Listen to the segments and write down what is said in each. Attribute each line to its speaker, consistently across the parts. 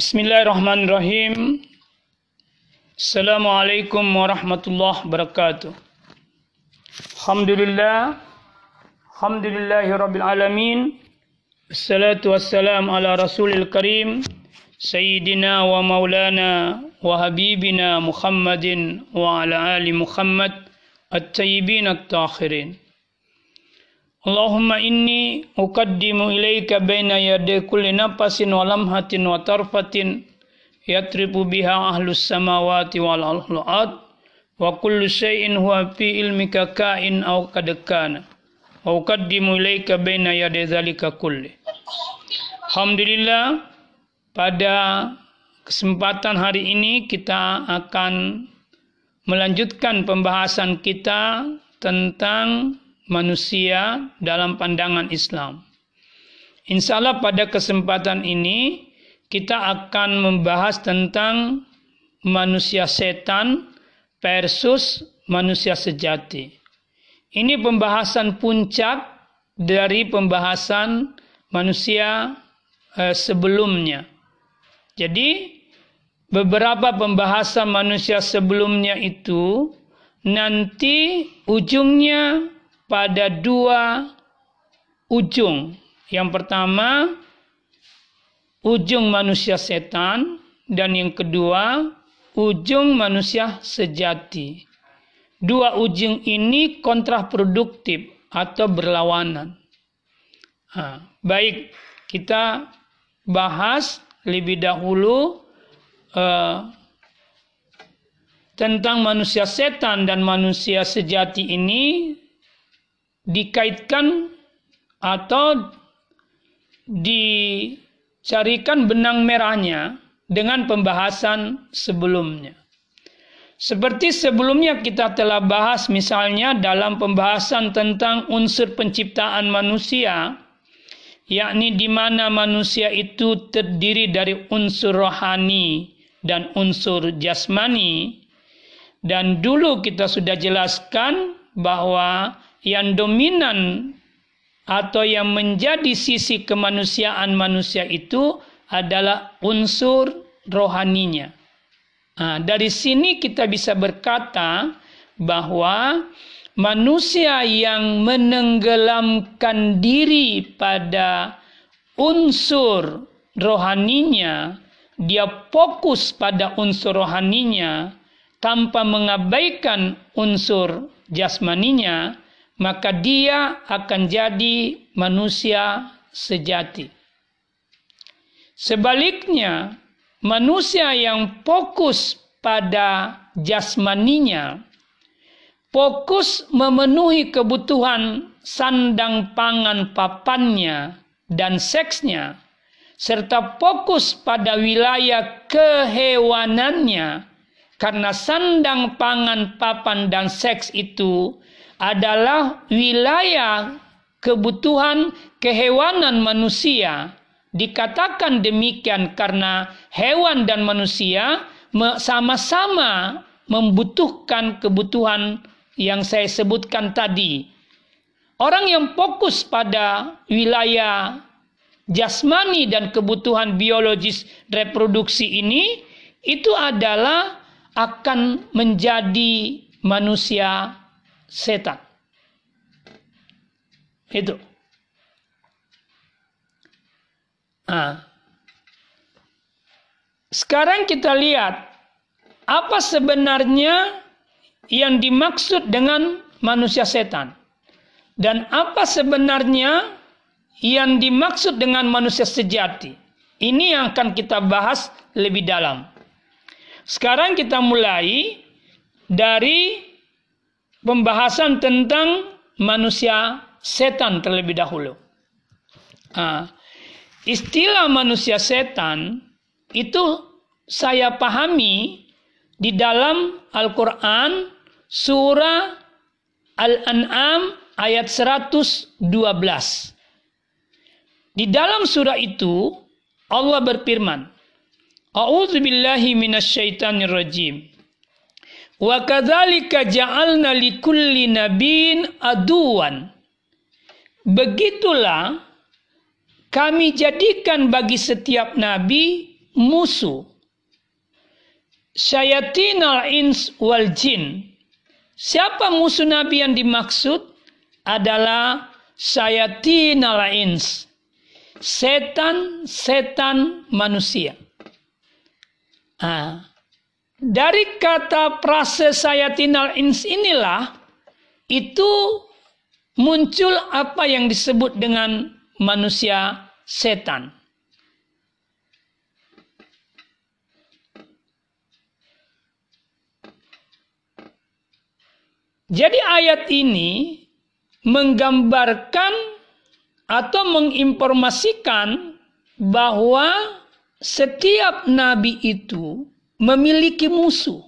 Speaker 1: بسم الله الرحمن الرحيم السلام عليكم ورحمة الله وبركاته الحمد لله الحمد لله رب العالمين الصلاة والسلام على رسول الكريم سيدنا ومولانا وحبيبنا محمد وعلى آل محمد الطيبين الطاهرين Allahumma inni uqaddimu ilaika baina yaday kulli nafasin wa lamhatin wa tarfatin yatribu biha ahlus samawati wal ardh wa kullu shay'in huwa fi ilmika kain aw qad kana. Wa uqaddimu ilaika baina yaday zalika kulli. Alhamdulillah pada kesempatan hari ini kita akan melanjutkan pembahasan kita tentang manusia dalam pandangan Islam. Insya Allah pada kesempatan ini kita akan membahas tentang manusia setan versus manusia sejati. Ini pembahasan puncak dari pembahasan manusia eh, sebelumnya. Jadi beberapa pembahasan manusia sebelumnya itu nanti ujungnya pada dua ujung. Yang pertama, ujung manusia setan, dan yang kedua, ujung manusia sejati. Dua ujung ini kontraproduktif atau berlawanan. Nah, baik, kita bahas lebih dahulu uh, tentang manusia setan dan manusia sejati ini dikaitkan atau dicarikan benang merahnya dengan pembahasan sebelumnya. Seperti sebelumnya kita telah bahas misalnya dalam pembahasan tentang unsur penciptaan manusia, yakni di mana manusia itu terdiri dari unsur rohani dan unsur jasmani. Dan dulu kita sudah jelaskan bahwa yang dominan atau yang menjadi sisi kemanusiaan manusia itu adalah unsur rohaninya. Nah, dari sini kita bisa berkata bahwa manusia yang menenggelamkan diri pada unsur rohaninya, dia fokus pada unsur rohaninya tanpa mengabaikan unsur jasmaninya, maka dia akan jadi manusia sejati. Sebaliknya, manusia yang fokus pada jasmaninya, fokus memenuhi kebutuhan sandang pangan papannya dan seksnya, serta fokus pada wilayah kehewanannya, karena sandang pangan papan dan seks itu adalah wilayah kebutuhan kehewanan manusia. Dikatakan demikian karena hewan dan manusia sama-sama membutuhkan kebutuhan yang saya sebutkan tadi. Orang yang fokus pada wilayah jasmani dan kebutuhan biologis reproduksi ini itu adalah akan menjadi manusia setan. Itu. Nah, sekarang kita lihat apa sebenarnya yang dimaksud dengan manusia setan dan apa sebenarnya yang dimaksud dengan manusia sejati. Ini yang akan kita bahas lebih dalam. Sekarang kita mulai dari pembahasan tentang manusia setan terlebih dahulu. Nah, istilah manusia setan itu saya pahami di dalam Al-Quran surah Al-An'am ayat 112. Di dalam surah itu Allah berfirman, A'udzu. Wa kadzalika ja'alna likulli nabiyyin aduwan. Begitulah kami jadikan bagi setiap nabi musuh. Syayatinal ins wal jin. Siapa musuh Nabi yang dimaksud? Adalah syayatinal ins. Setan-setan manusia. Nah, dari kata prase sayatinal ins inilah itu muncul apa yang disebut dengan manusia setan. Jadi ayat ini menggambarkan atau menginformasikan bahwa setiap nabi itu memiliki musuh.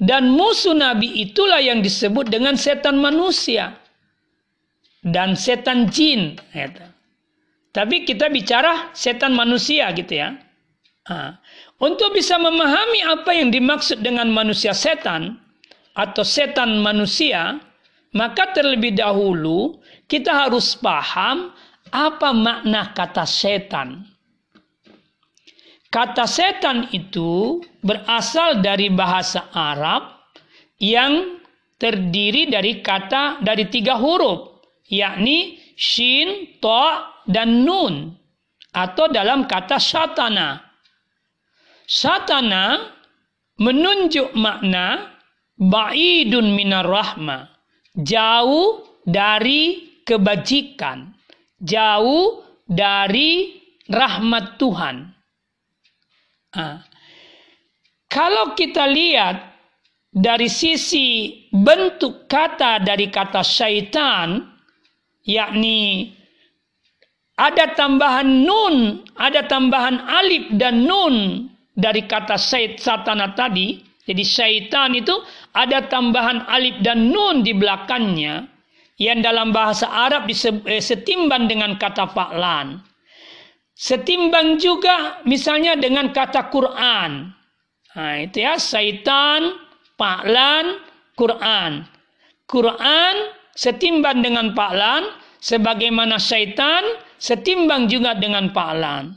Speaker 1: Dan musuh nabi itulah yang disebut dengan setan manusia dan setan jin. Tapi kita bicara setan manusia gitu ya. Untuk bisa memahami apa yang dimaksud dengan manusia setan atau setan manusia, maka terlebih dahulu kita harus paham apa makna kata setan. Kata setan itu berasal dari bahasa Arab yang terdiri dari kata dari tiga huruf, yakni shin, to, dan nun, atau dalam kata satana. Satana menunjuk makna ba'idun minar rahma, jauh dari kebajikan, jauh dari rahmat Tuhan. Nah, kalau kita lihat dari sisi bentuk kata dari kata syaitan, yakni ada tambahan nun, ada tambahan alif dan nun dari kata syait satana tadi. Jadi syaitan itu ada tambahan alif dan nun di belakangnya yang dalam bahasa Arab eh, setimbang dengan kata fa'lan. Setimbang juga misalnya dengan kata Quran. Nah, itu ya, syaitan, paklan, Quran. Quran setimbang dengan paklan, sebagaimana syaitan setimbang juga dengan paklan.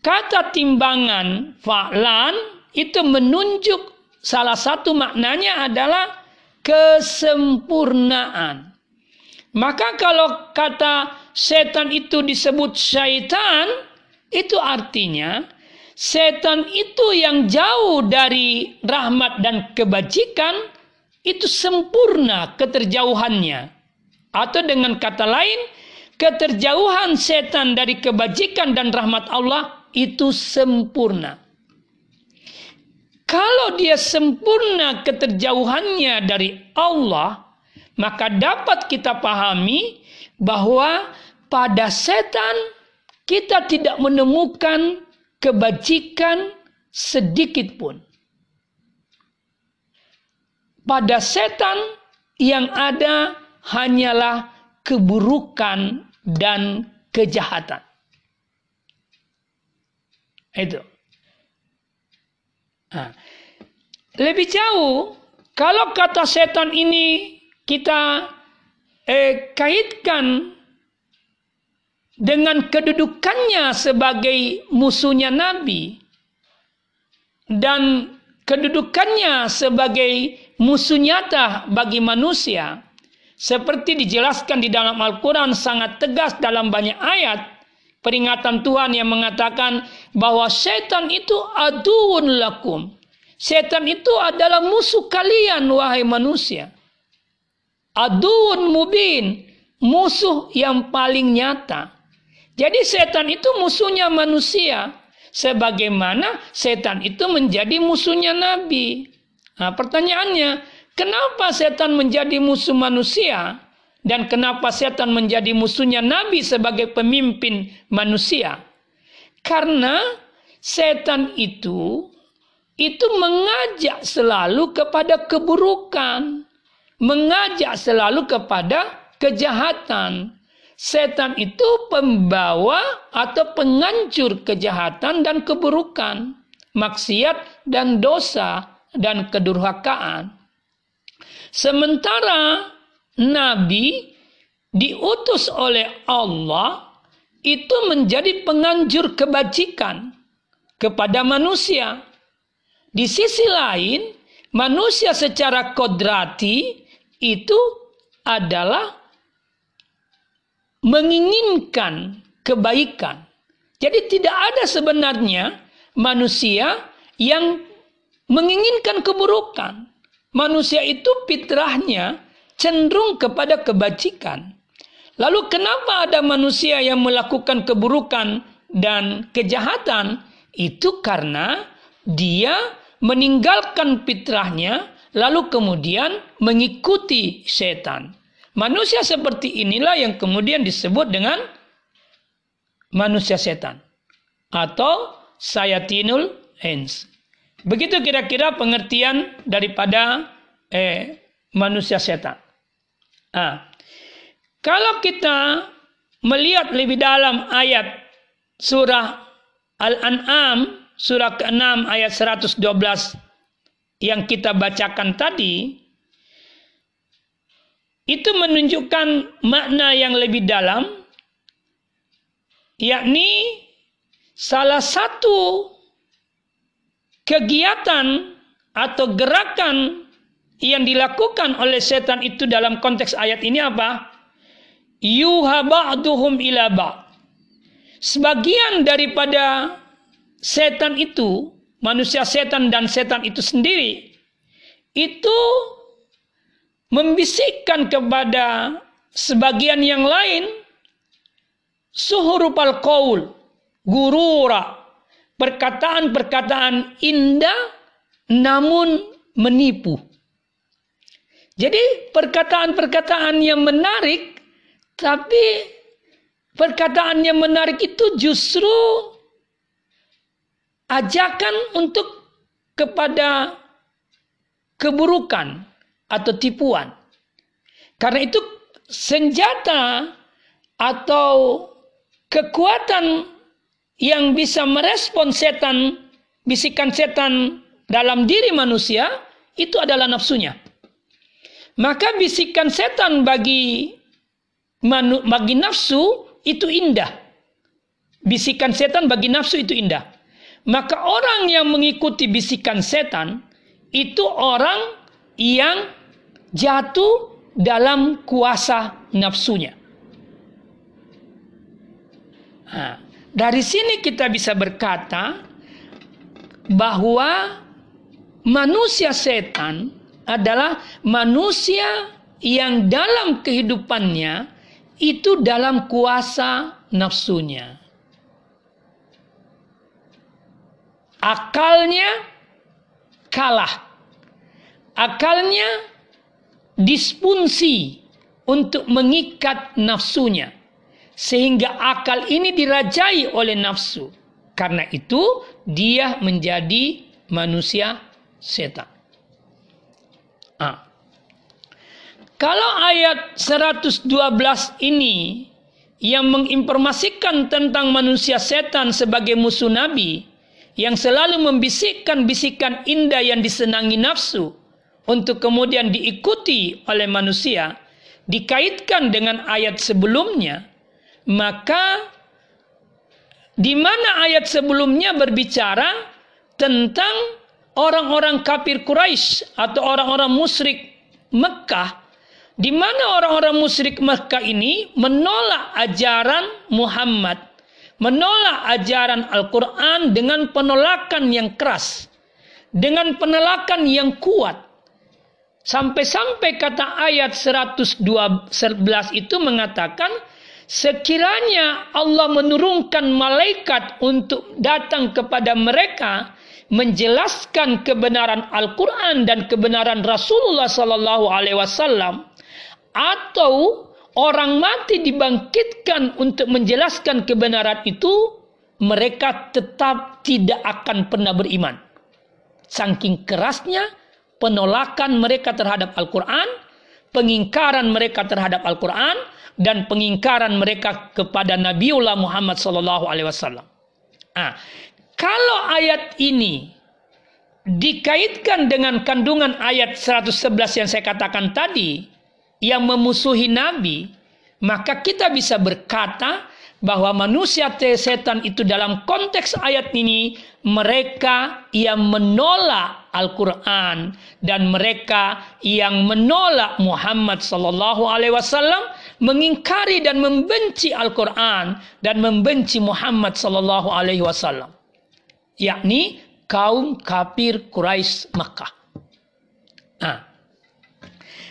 Speaker 1: Kata timbangan faklan itu menunjuk salah satu maknanya adalah kesempurnaan. Maka kalau kata setan itu disebut syaitan, itu artinya setan itu yang jauh dari rahmat dan kebajikan itu sempurna keterjauhannya. Atau dengan kata lain, keterjauhan setan dari kebajikan dan rahmat Allah itu sempurna. Kalau dia sempurna keterjauhannya dari Allah, maka dapat kita pahami bahwa pada setan kita tidak menemukan kebajikan sedikit pun. Pada setan yang ada hanyalah keburukan dan kejahatan. Itu. Nah, lebih jauh, kalau kata setan ini kita eh, kaitkan dengan kedudukannya sebagai musuhnya Nabi dan kedudukannya sebagai musuh nyata bagi manusia seperti dijelaskan di dalam Al-Quran sangat tegas dalam banyak ayat peringatan Tuhan yang mengatakan bahwa setan itu aduun lakum. Setan itu adalah musuh kalian wahai manusia. Aduun mubin musuh yang paling nyata jadi setan itu musuhnya manusia. Sebagaimana setan itu menjadi musuhnya Nabi. Nah pertanyaannya, kenapa setan menjadi musuh manusia? Dan kenapa setan menjadi musuhnya Nabi sebagai pemimpin manusia? Karena setan itu itu mengajak selalu kepada keburukan, mengajak selalu kepada kejahatan. Setan itu pembawa atau pengancur kejahatan dan keburukan, maksiat dan dosa dan kedurhakaan. Sementara Nabi diutus oleh Allah itu menjadi penganjur kebajikan, kepada manusia. Di sisi lain, manusia secara kodrati itu adalah menginginkan kebaikan. Jadi tidak ada sebenarnya manusia yang menginginkan keburukan. Manusia itu fitrahnya cenderung kepada kebajikan. Lalu kenapa ada manusia yang melakukan keburukan dan kejahatan? Itu karena dia meninggalkan fitrahnya lalu kemudian mengikuti setan. Manusia seperti inilah yang kemudian disebut dengan manusia setan atau sayatinul ins. Begitu kira-kira pengertian daripada eh, manusia setan. Nah, kalau kita melihat lebih dalam ayat surah Al-An'am surah ke-6 ayat 112 yang kita bacakan tadi itu menunjukkan makna yang lebih dalam yakni salah satu kegiatan atau gerakan yang dilakukan oleh setan itu dalam konteks ayat ini apa? Yuha ba'duhum. Sebagian daripada setan itu, manusia setan dan setan itu sendiri, itu membisikkan kepada sebagian yang lain suhurupal qaul, gurura, perkataan-perkataan indah namun menipu. Jadi perkataan-perkataan yang menarik tapi perkataan yang menarik itu justru ajakan untuk kepada keburukan atau tipuan. Karena itu senjata atau kekuatan yang bisa merespon setan, bisikan setan dalam diri manusia, itu adalah nafsunya. Maka bisikan setan bagi bagi nafsu itu indah. Bisikan setan bagi nafsu itu indah. Maka orang yang mengikuti bisikan setan itu orang yang jatuh dalam kuasa nafsunya. Nah, dari sini kita bisa berkata bahwa manusia setan adalah manusia yang dalam kehidupannya itu dalam kuasa nafsunya. Akalnya kalah. Akalnya disfungsi untuk mengikat nafsunya. Sehingga akal ini dirajai oleh nafsu. Karena itu dia menjadi manusia setan. Ah. Kalau ayat 112 ini yang menginformasikan tentang manusia setan sebagai musuh nabi yang selalu membisikkan bisikan indah yang disenangi nafsu untuk kemudian diikuti oleh manusia dikaitkan dengan ayat sebelumnya, maka di mana ayat sebelumnya berbicara tentang orang-orang kafir Quraisy atau orang-orang musyrik Mekah di mana orang-orang musyrik Mekah ini menolak ajaran Muhammad, menolak ajaran Al-Quran dengan penolakan yang keras, dengan penolakan yang kuat. Sampai-sampai kata ayat 111 itu mengatakan sekiranya Allah menurunkan malaikat untuk datang kepada mereka menjelaskan kebenaran Al-Quran dan kebenaran Rasulullah Sallallahu Alaihi Wasallam atau orang mati dibangkitkan untuk menjelaskan kebenaran itu mereka tetap tidak akan pernah beriman. Saking kerasnya penolakan mereka terhadap Al-Quran, pengingkaran mereka terhadap Al-Quran, dan pengingkaran mereka kepada Nabiullah Muhammad Sallallahu Alaihi Wasallam. Nah, kalau ayat ini dikaitkan dengan kandungan ayat 111 yang saya katakan tadi, yang memusuhi Nabi, maka kita bisa berkata bahwa manusia setan itu dalam konteks ayat ini mereka yang menolak Al-Quran dan mereka yang menolak Muhammad Sallallahu Alaihi Wasallam mengingkari dan membenci Al-Quran dan membenci Muhammad Sallallahu Alaihi Wasallam yakni kaum kafir Quraisy Makkah. Nah,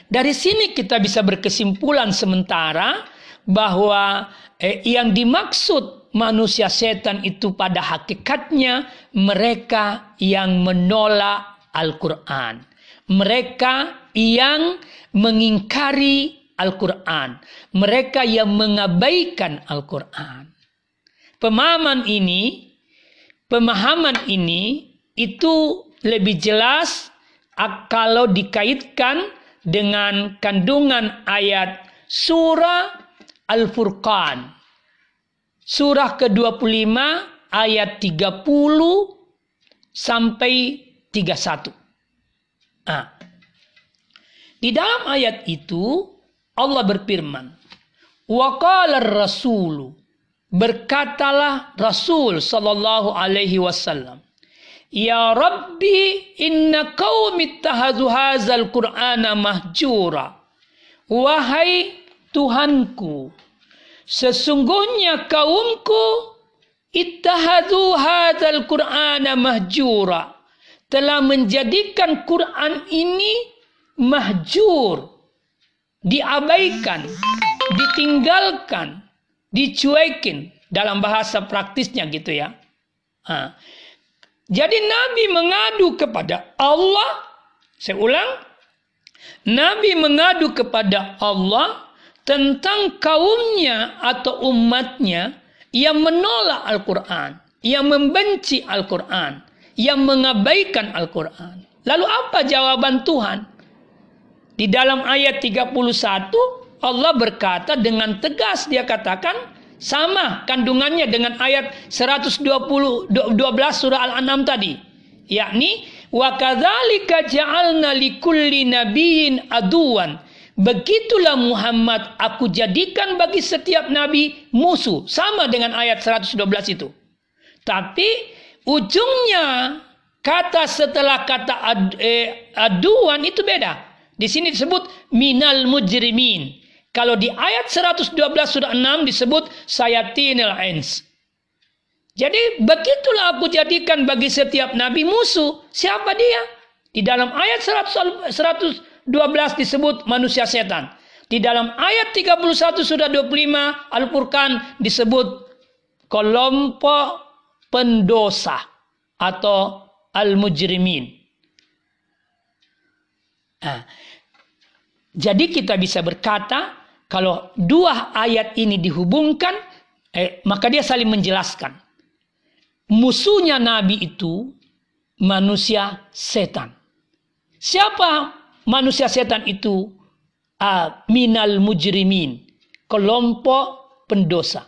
Speaker 1: dari sini kita bisa berkesimpulan sementara bahwa eh, yang dimaksud manusia setan itu pada hakikatnya mereka yang menolak Al-Quran. Mereka yang mengingkari Al-Quran. Mereka yang mengabaikan Al-Quran. Pemahaman ini, pemahaman ini itu lebih jelas kalau dikaitkan dengan kandungan ayat surah Al-Furqan. Surah ke-25 ayat 30 sampai 31. Nah, di dalam ayat itu Allah berfirman, "Wa qala rasulu berkatalah Rasul sallallahu alaihi wasallam, "Ya Rabbi, inna qaumi ittakhadhu hadzal Qur'ana mahjura." Wahai Tuhanku, sesungguhnya kaumku ittahadu hadzal Qur'ana mahjura. Telah menjadikan Quran ini mahjur diabaikan ditinggalkan dicuekin. Dalam bahasa praktisnya gitu ya. Ha. jadi Nabi mengadu kepada Allah saya ulang Nabi mengadu kepada Allah tentang kaumnya atau umatnya yang menolak Al-Quran, yang membenci Al-Quran, yang mengabaikan Al-Quran. Lalu apa jawaban Tuhan? Di dalam ayat 31 Allah berkata dengan tegas dia katakan sama kandungannya dengan ayat 120 12 surah Al-An'am tadi. Yakni wa ja'alna likulli nabiyyin aduwan Begitulah Muhammad aku jadikan bagi setiap nabi musuh. Sama dengan ayat 112 itu. Tapi ujungnya kata setelah kata ad, eh, aduan itu beda. Di sini disebut minal mujrimin. Kalau di ayat 112 surah 6 disebut sayatinil ins. Jadi begitulah aku jadikan bagi setiap nabi musuh. Siapa dia? Di dalam ayat 100, 100 12 disebut manusia setan. Di dalam ayat 31 sudah 25 Al-Furqan disebut kelompok pendosa atau al-mujrimin. Nah, jadi kita bisa berkata kalau dua ayat ini dihubungkan eh, maka dia saling menjelaskan. Musuhnya Nabi itu manusia setan. Siapa manusia setan itu uh, minal mujrimin, kelompok pendosa.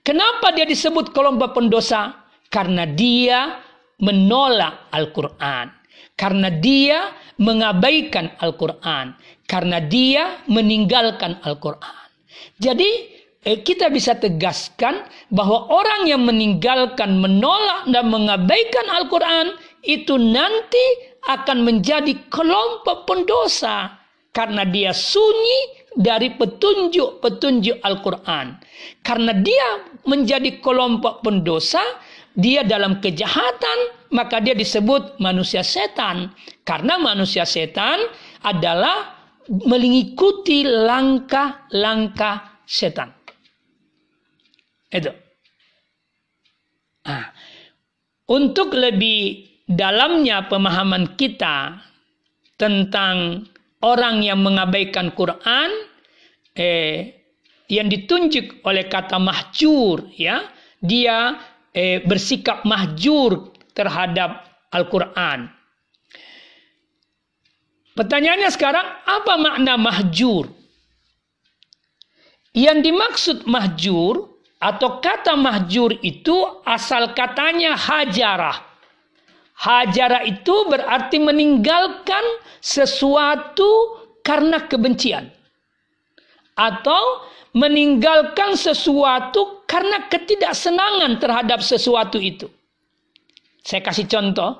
Speaker 1: Kenapa dia disebut kelompok pendosa? Karena dia menolak Al-Quran. Karena dia mengabaikan Al-Quran. Karena dia meninggalkan Al-Quran. Jadi eh, kita bisa tegaskan bahwa orang yang meninggalkan, menolak dan mengabaikan Al-Quran itu nanti akan menjadi kelompok pendosa karena dia sunyi dari petunjuk-petunjuk Al-Quran. Karena dia menjadi kelompok pendosa, dia dalam kejahatan, maka dia disebut manusia setan. Karena manusia setan adalah mengikuti langkah-langkah setan. Itu. Nah, untuk lebih dalamnya pemahaman kita tentang orang yang mengabaikan Quran eh, yang ditunjuk oleh kata mahjur ya dia eh, bersikap mahjur terhadap Al-Quran. Pertanyaannya sekarang apa makna mahjur? Yang dimaksud mahjur atau kata mahjur itu asal katanya hajarah Hajara itu berarti meninggalkan sesuatu karena kebencian. Atau meninggalkan sesuatu karena ketidaksenangan terhadap sesuatu itu. Saya kasih contoh.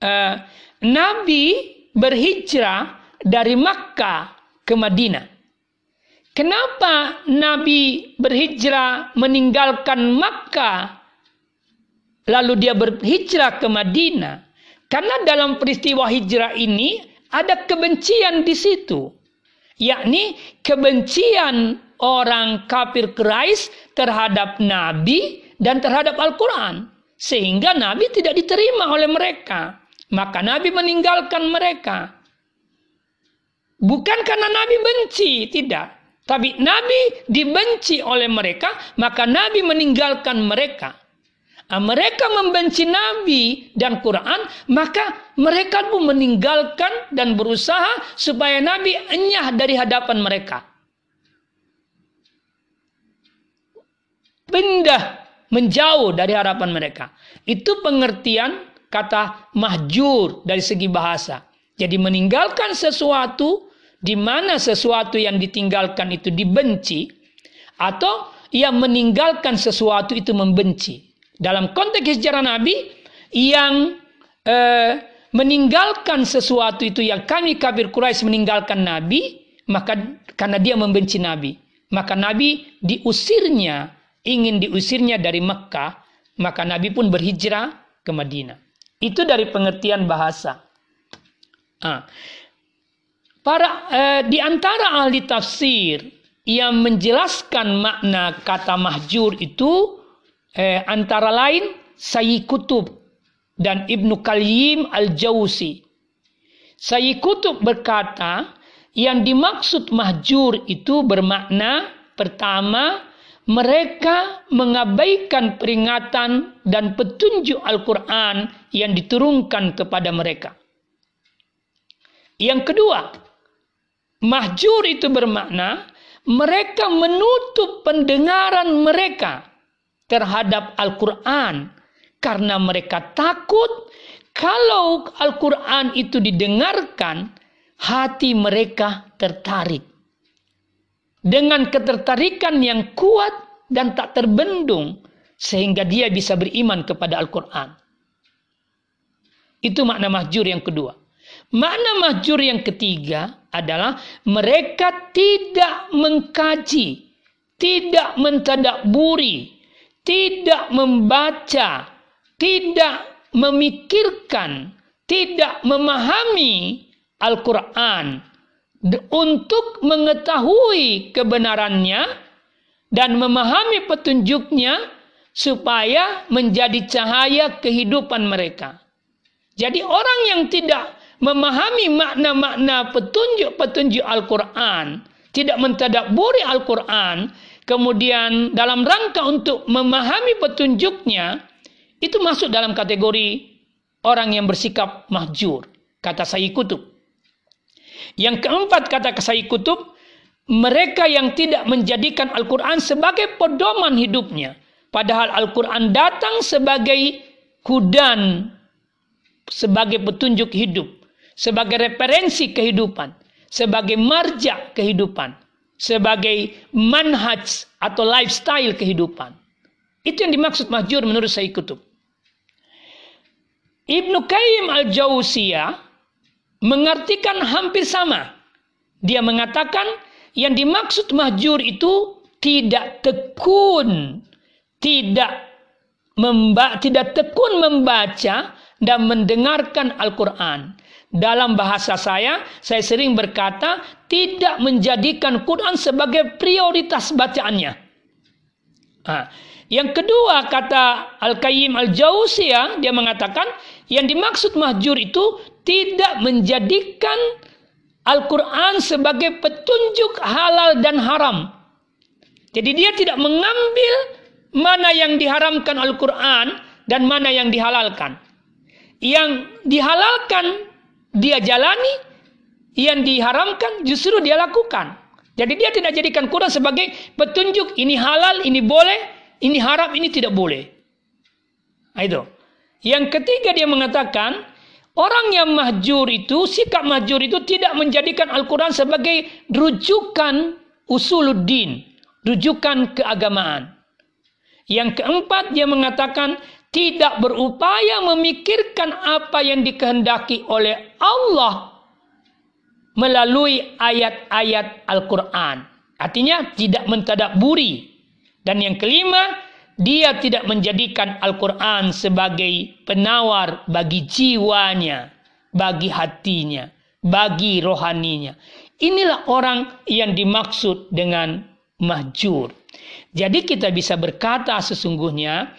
Speaker 1: Uh, Nabi berhijrah dari Makkah ke Madinah. Kenapa Nabi berhijrah meninggalkan Makkah lalu dia berhijrah ke Madinah? Karena dalam peristiwa hijrah ini ada kebencian di situ. Yakni kebencian orang kafir Quraisy terhadap Nabi dan terhadap Al-Quran. Sehingga Nabi tidak diterima oleh mereka. Maka Nabi meninggalkan mereka. Bukan karena Nabi benci, tidak. Tapi Nabi dibenci oleh mereka, maka Nabi meninggalkan mereka. Nah, mereka membenci Nabi dan Quran, maka mereka pun meninggalkan dan berusaha supaya Nabi enyah dari hadapan mereka. Pindah menjauh dari harapan mereka. Itu pengertian kata mahjur dari segi bahasa. Jadi meninggalkan sesuatu di mana sesuatu yang ditinggalkan itu dibenci atau yang meninggalkan sesuatu itu membenci. Dalam konteks sejarah Nabi yang eh, meninggalkan sesuatu itu yang kami kafir Quraisy meninggalkan Nabi, maka karena dia membenci Nabi, maka Nabi diusirnya, ingin diusirnya dari Mekah, maka Nabi pun berhijrah ke Madinah. Itu dari pengertian bahasa. Ah. Para eh, di antara ahli tafsir yang menjelaskan makna kata mahjur itu eh, antara lain Sayyid Kutub dan Ibnu Qayyim Al-Jauzi. Sayyid Kutub berkata, yang dimaksud mahjur itu bermakna pertama mereka mengabaikan peringatan dan petunjuk Al-Quran yang diturunkan kepada mereka. Yang kedua, mahjur itu bermakna mereka menutup pendengaran mereka terhadap Al-Quran karena mereka takut kalau Al-Quran itu didengarkan hati mereka tertarik dengan ketertarikan yang kuat dan tak terbendung sehingga dia bisa beriman kepada Al-Quran. Itu makna mahjur yang kedua. Makna mahjur yang ketiga adalah mereka tidak mengkaji, tidak mentadaburi, tidak membaca, tidak memikirkan, tidak memahami Al-Quran untuk mengetahui kebenarannya dan memahami petunjuknya supaya menjadi cahaya kehidupan mereka. Jadi orang yang tidak memahami makna-makna petunjuk-petunjuk Al-Quran, tidak mentadaburi Al-Quran, kemudian dalam rangka untuk memahami petunjuknya, itu masuk dalam kategori orang yang bersikap mahjur, kata Sayyid Kutub. Yang keempat kata Sayyid Kutub, mereka yang tidak menjadikan Al-Quran sebagai pedoman hidupnya. Padahal Al-Quran datang sebagai kudan, sebagai petunjuk hidup, sebagai referensi kehidupan, sebagai marja kehidupan sebagai manhaj atau lifestyle kehidupan. Itu yang dimaksud mahjur menurut saya kutub. Ibnu Qayyim al-Jauziyah mengartikan hampir sama. Dia mengatakan yang dimaksud mahjur itu tidak tekun, tidak tidak tekun membaca dan mendengarkan Al-Quran. Dalam bahasa saya, saya sering berkata, tidak menjadikan Quran sebagai prioritas bacaannya. Nah, yang kedua, kata Al-Qayyim Al-Jauziyah, dia mengatakan, yang dimaksud mahjur itu tidak menjadikan Al-Quran sebagai petunjuk halal dan haram. Jadi dia tidak mengambil mana yang diharamkan Al-Quran dan mana yang dihalalkan. Yang dihalalkan dia jalani, yang diharamkan justru dia lakukan. Jadi dia tidak jadikan Quran sebagai petunjuk ini halal, ini boleh, ini haram, ini tidak boleh. Nah, itu. Yang ketiga dia mengatakan orang yang mahjur itu, sikap mahjur itu tidak menjadikan Al-Quran sebagai rujukan usuluddin, rujukan keagamaan. Yang keempat dia mengatakan tidak berupaya memikirkan apa yang dikehendaki oleh Allah melalui ayat-ayat Al-Quran. Artinya tidak mentadaburi. Dan yang kelima, dia tidak menjadikan Al-Quran sebagai penawar bagi jiwanya, bagi hatinya, bagi rohaninya. Inilah orang yang dimaksud dengan mahjur. Jadi kita bisa berkata sesungguhnya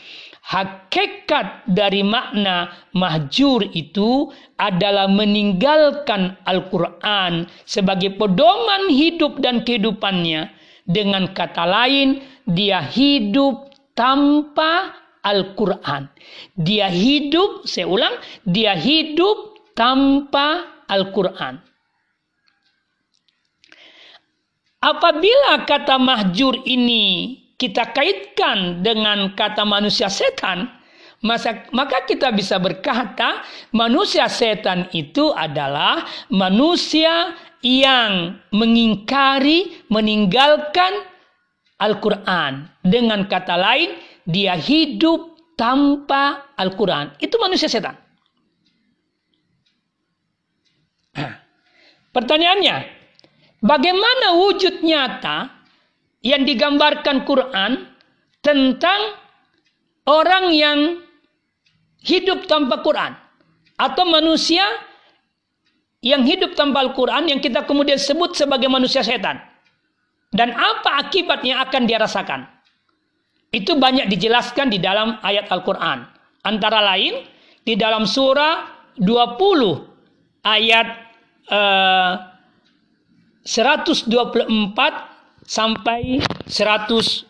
Speaker 1: hakikat dari makna mahjur itu adalah meninggalkan Al-Quran sebagai pedoman hidup dan kehidupannya. Dengan kata lain, dia hidup tanpa Al-Quran. Dia hidup, saya ulang, dia hidup tanpa Al-Quran. Apabila kata mahjur ini kita kaitkan dengan kata manusia setan, maka kita bisa berkata manusia setan itu adalah manusia yang mengingkari, meninggalkan Al-Quran. Dengan kata lain, dia hidup tanpa Al-Quran. Itu manusia setan. Pertanyaannya, bagaimana wujud nyata yang digambarkan Quran tentang orang yang hidup tanpa Quran atau manusia yang hidup tanpa Al-Quran yang kita kemudian sebut sebagai manusia setan. Dan apa akibat yang akan dia rasakan? Itu banyak dijelaskan di dalam ayat Al-Quran. Antara lain, di dalam surah 20 ayat uh, eh, 124 sampai 127.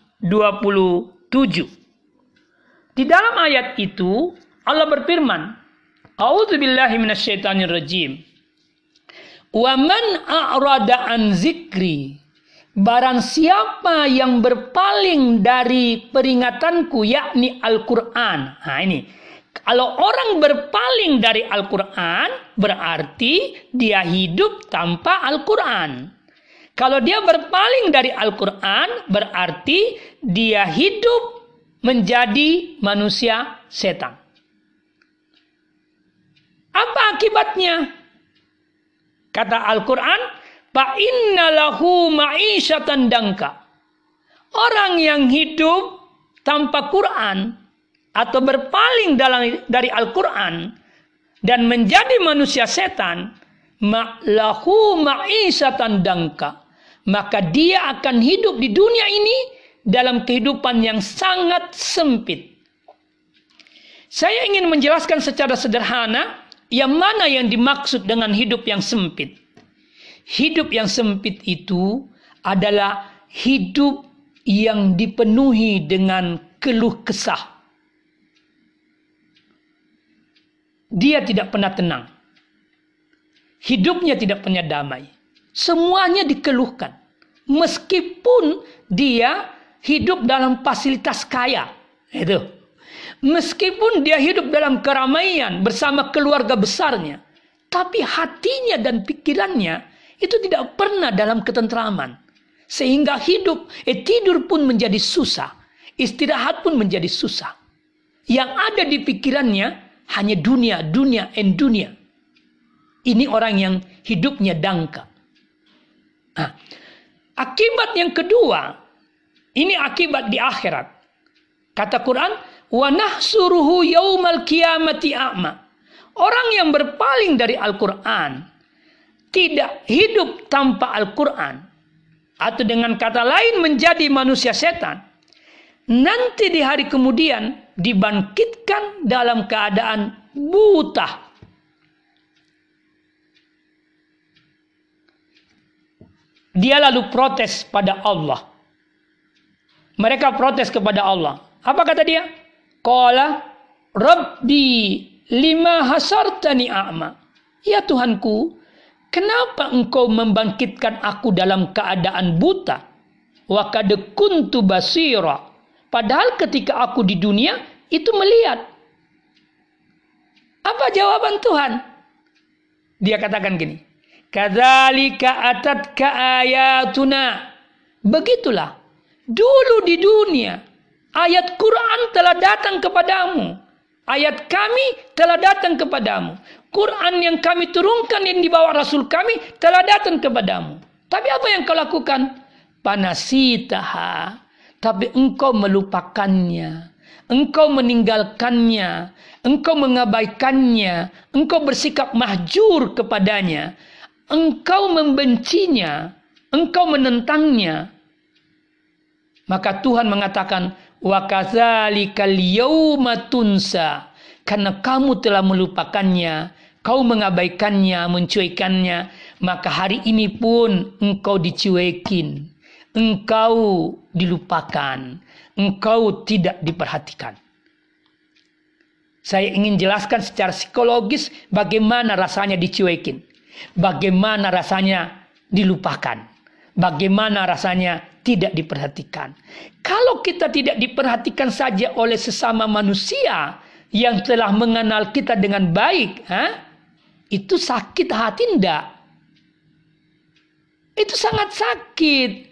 Speaker 1: Di dalam ayat itu Allah berfirman, A'udzubillahi minasyaitonirrajim. Wa man a'rada an zikri Barang siapa yang berpaling dari peringatanku yakni Al-Quran. Nah ini. Kalau orang berpaling dari Al-Quran berarti dia hidup tanpa Al-Quran. Kalau dia berpaling dari Al-Quran, berarti dia hidup menjadi manusia setan. Apa akibatnya? Kata Al-Quran, Fa'inna lahu dangka. Orang yang hidup tanpa Quran atau berpaling dari Al-Quran dan menjadi manusia setan, lahu ma'isyatan dangka maka dia akan hidup di dunia ini dalam kehidupan yang sangat sempit. Saya ingin menjelaskan secara sederhana yang mana yang dimaksud dengan hidup yang sempit. Hidup yang sempit itu adalah hidup yang dipenuhi dengan keluh kesah. Dia tidak pernah tenang. Hidupnya tidak pernah damai. Semuanya dikeluhkan. Meskipun dia hidup dalam fasilitas kaya. Itu. Meskipun dia hidup dalam keramaian bersama keluarga besarnya. Tapi hatinya dan pikirannya itu tidak pernah dalam ketentraman. Sehingga hidup, eh, tidur pun menjadi susah. Istirahat pun menjadi susah. Yang ada di pikirannya hanya dunia, dunia, and dunia. Ini orang yang hidupnya dangkal. Akibat yang kedua, ini akibat di akhirat. Kata Quran, wa nahsuruhu yaumal kiamati a'ma. Orang yang berpaling dari Al-Quran, tidak hidup tanpa Al-Quran, atau dengan kata lain menjadi manusia setan, nanti di hari kemudian dibangkitkan dalam keadaan buta Dia lalu protes pada Allah. Mereka protes kepada Allah. Apa kata dia? Qala Rabbi lima hasartani a'ma. Ya Tuhanku, kenapa engkau membangkitkan aku dalam keadaan buta? Wa kad kuntu basira. Padahal ketika aku di dunia itu melihat. Apa jawaban Tuhan? Dia katakan gini, Kadzalika atatka ayatuna. Begitulah Dulu di dunia, ayat Quran telah datang kepadamu. Ayat kami telah datang kepadamu. Quran yang kami turunkan yang dibawa Rasul kami telah datang kepadamu. Tapi apa yang kau lakukan? Panasitaha. Tapi engkau melupakannya. Engkau meninggalkannya. Engkau mengabaikannya. Engkau bersikap mahjur kepadanya. Engkau membencinya. Engkau menentangnya. Maka Tuhan mengatakan. Karena kamu telah melupakannya, kau mengabaikannya, mencuekannya, maka hari ini pun engkau dicuekin. Engkau dilupakan, engkau tidak diperhatikan. Saya ingin jelaskan secara psikologis bagaimana rasanya dicuekin. Bagaimana rasanya dilupakan. Bagaimana rasanya tidak diperhatikan. Kalau kita tidak diperhatikan saja oleh sesama manusia yang telah mengenal kita dengan baik, ha? itu sakit hati ndak? Itu sangat sakit.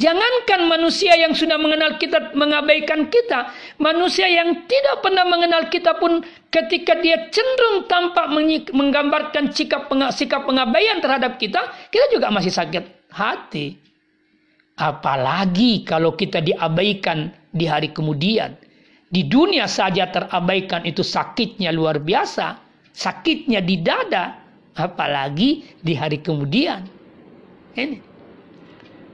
Speaker 1: Jangankan manusia yang sudah mengenal kita mengabaikan kita, manusia yang tidak pernah mengenal kita pun ketika dia cenderung tampak menggambarkan sikap sikap pengabaian terhadap kita, kita juga masih sakit hati. Apalagi kalau kita diabaikan di hari kemudian. Di dunia saja terabaikan itu sakitnya luar biasa. Sakitnya di dada. Apalagi di hari kemudian. Ini.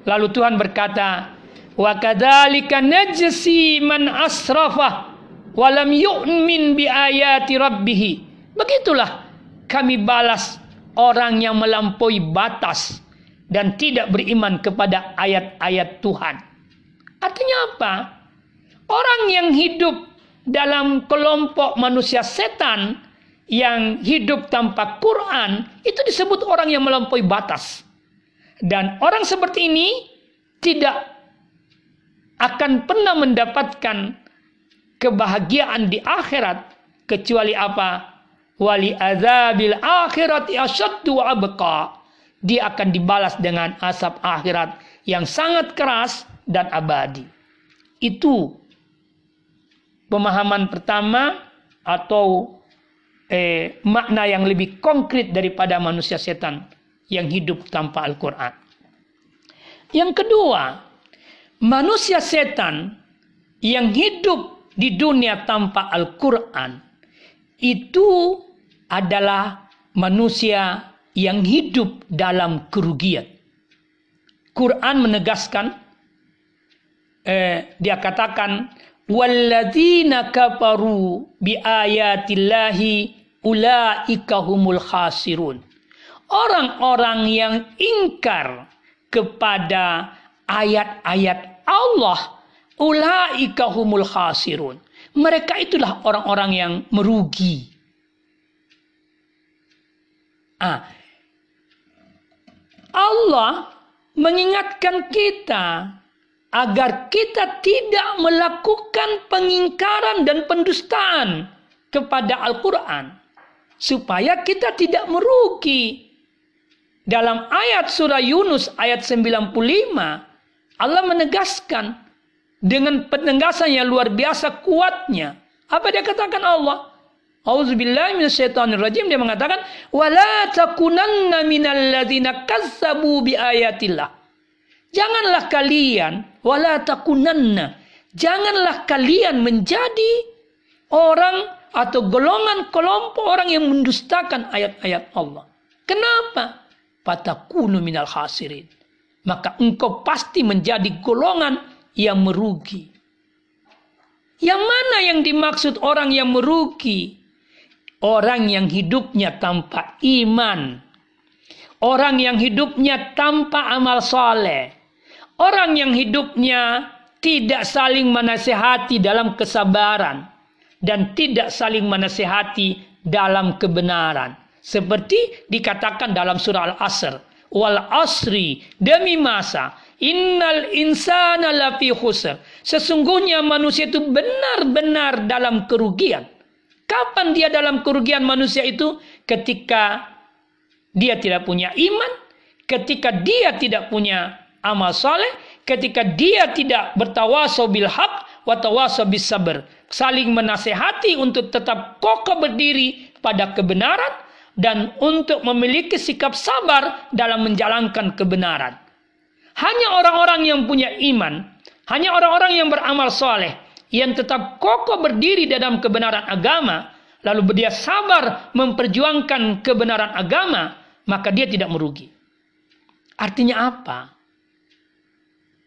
Speaker 1: Lalu Tuhan berkata, Wa kadzalika najsi man asrafa wa lam yu'min bi ayati rabbih. Begitulah kami balas orang yang melampaui batas dan tidak beriman kepada ayat-ayat Tuhan. Artinya apa? Orang yang hidup dalam kelompok manusia setan yang hidup tanpa Quran itu disebut orang yang melampaui batas. Dan orang seperti ini tidak akan pernah mendapatkan kebahagiaan di akhirat kecuali apa? Wali azabil akhirat asyaddu abqa dia akan dibalas dengan asap akhirat yang sangat keras dan abadi. Itu pemahaman pertama atau eh, makna yang lebih konkret daripada manusia setan yang hidup tanpa Al-Quran. Yang kedua, manusia setan yang hidup di dunia tanpa Al-Quran itu adalah manusia yang hidup dalam kerugian. Quran menegaskan eh, dia katakan walladzina kafaru bi ayatillahi ulaika humul khasirun. Orang-orang yang ingkar kepada ayat-ayat Allah ulaika humul khasirun. Mereka itulah orang-orang yang merugi. Ah, Allah mengingatkan kita agar kita tidak melakukan pengingkaran dan pendustaan kepada Al-Quran. Supaya kita tidak merugi. Dalam ayat surah Yunus ayat 95, Allah menegaskan dengan penegasan yang luar biasa kuatnya. Apa dia katakan Allah? Auzubillahi minasyaitonirrajim dia mengatakan wala takunanna minal ladzina kazzabu biayatillah. Janganlah kalian wala takunanna janganlah kalian menjadi orang atau golongan kelompok orang yang mendustakan ayat-ayat Allah. Kenapa? Fatakunu minal khasirin. Maka engkau pasti menjadi golongan yang merugi. Yang mana yang dimaksud orang yang merugi? Orang yang hidupnya tanpa iman. Orang yang hidupnya tanpa amal soleh. Orang yang hidupnya tidak saling menasehati dalam kesabaran. Dan tidak saling menasehati dalam kebenaran. Seperti dikatakan dalam surah Al-Asr. Wal asri demi masa. Innal insana lafi khusr. Sesungguhnya manusia itu benar-benar dalam kerugian. Kapan dia dalam kerugian manusia itu? Ketika dia tidak punya iman, ketika dia tidak punya amal soleh ketika dia tidak bertawasau bil haq wa tawasau. Saling menasehati untuk tetap kokoh berdiri pada kebenaran dan untuk memiliki sikap sabar dalam menjalankan kebenaran. Hanya orang-orang yang punya iman, hanya orang-orang yang beramal soleh, yang tetap kokoh berdiri dalam kebenaran agama, lalu dia sabar memperjuangkan kebenaran agama, maka dia tidak merugi. Artinya apa?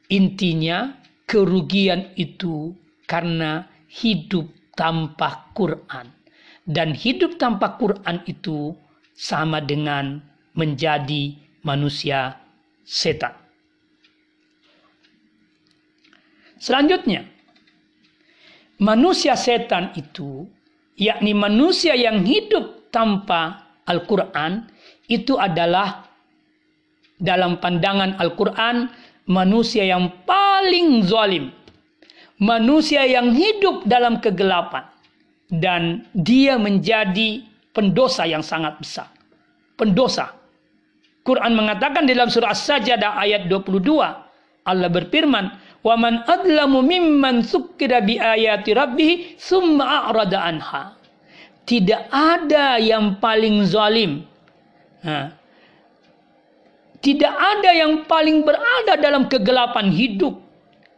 Speaker 1: Intinya kerugian itu karena hidup tanpa Quran. Dan hidup tanpa Quran itu sama dengan menjadi manusia setan. Selanjutnya, manusia setan itu, yakni manusia yang hidup tanpa Al-Quran, itu adalah dalam pandangan Al-Quran manusia yang paling zalim, manusia yang hidup dalam kegelapan, dan dia menjadi pendosa yang sangat besar. Pendosa. Quran mengatakan dalam surah As-Sajdah ayat 22, Allah berfirman, "Wa man adlamu mimman sukkira bi ayati rabbih summa a'rada anha." Tidak ada yang paling zalim. Nah, tidak ada yang paling berada dalam kegelapan hidup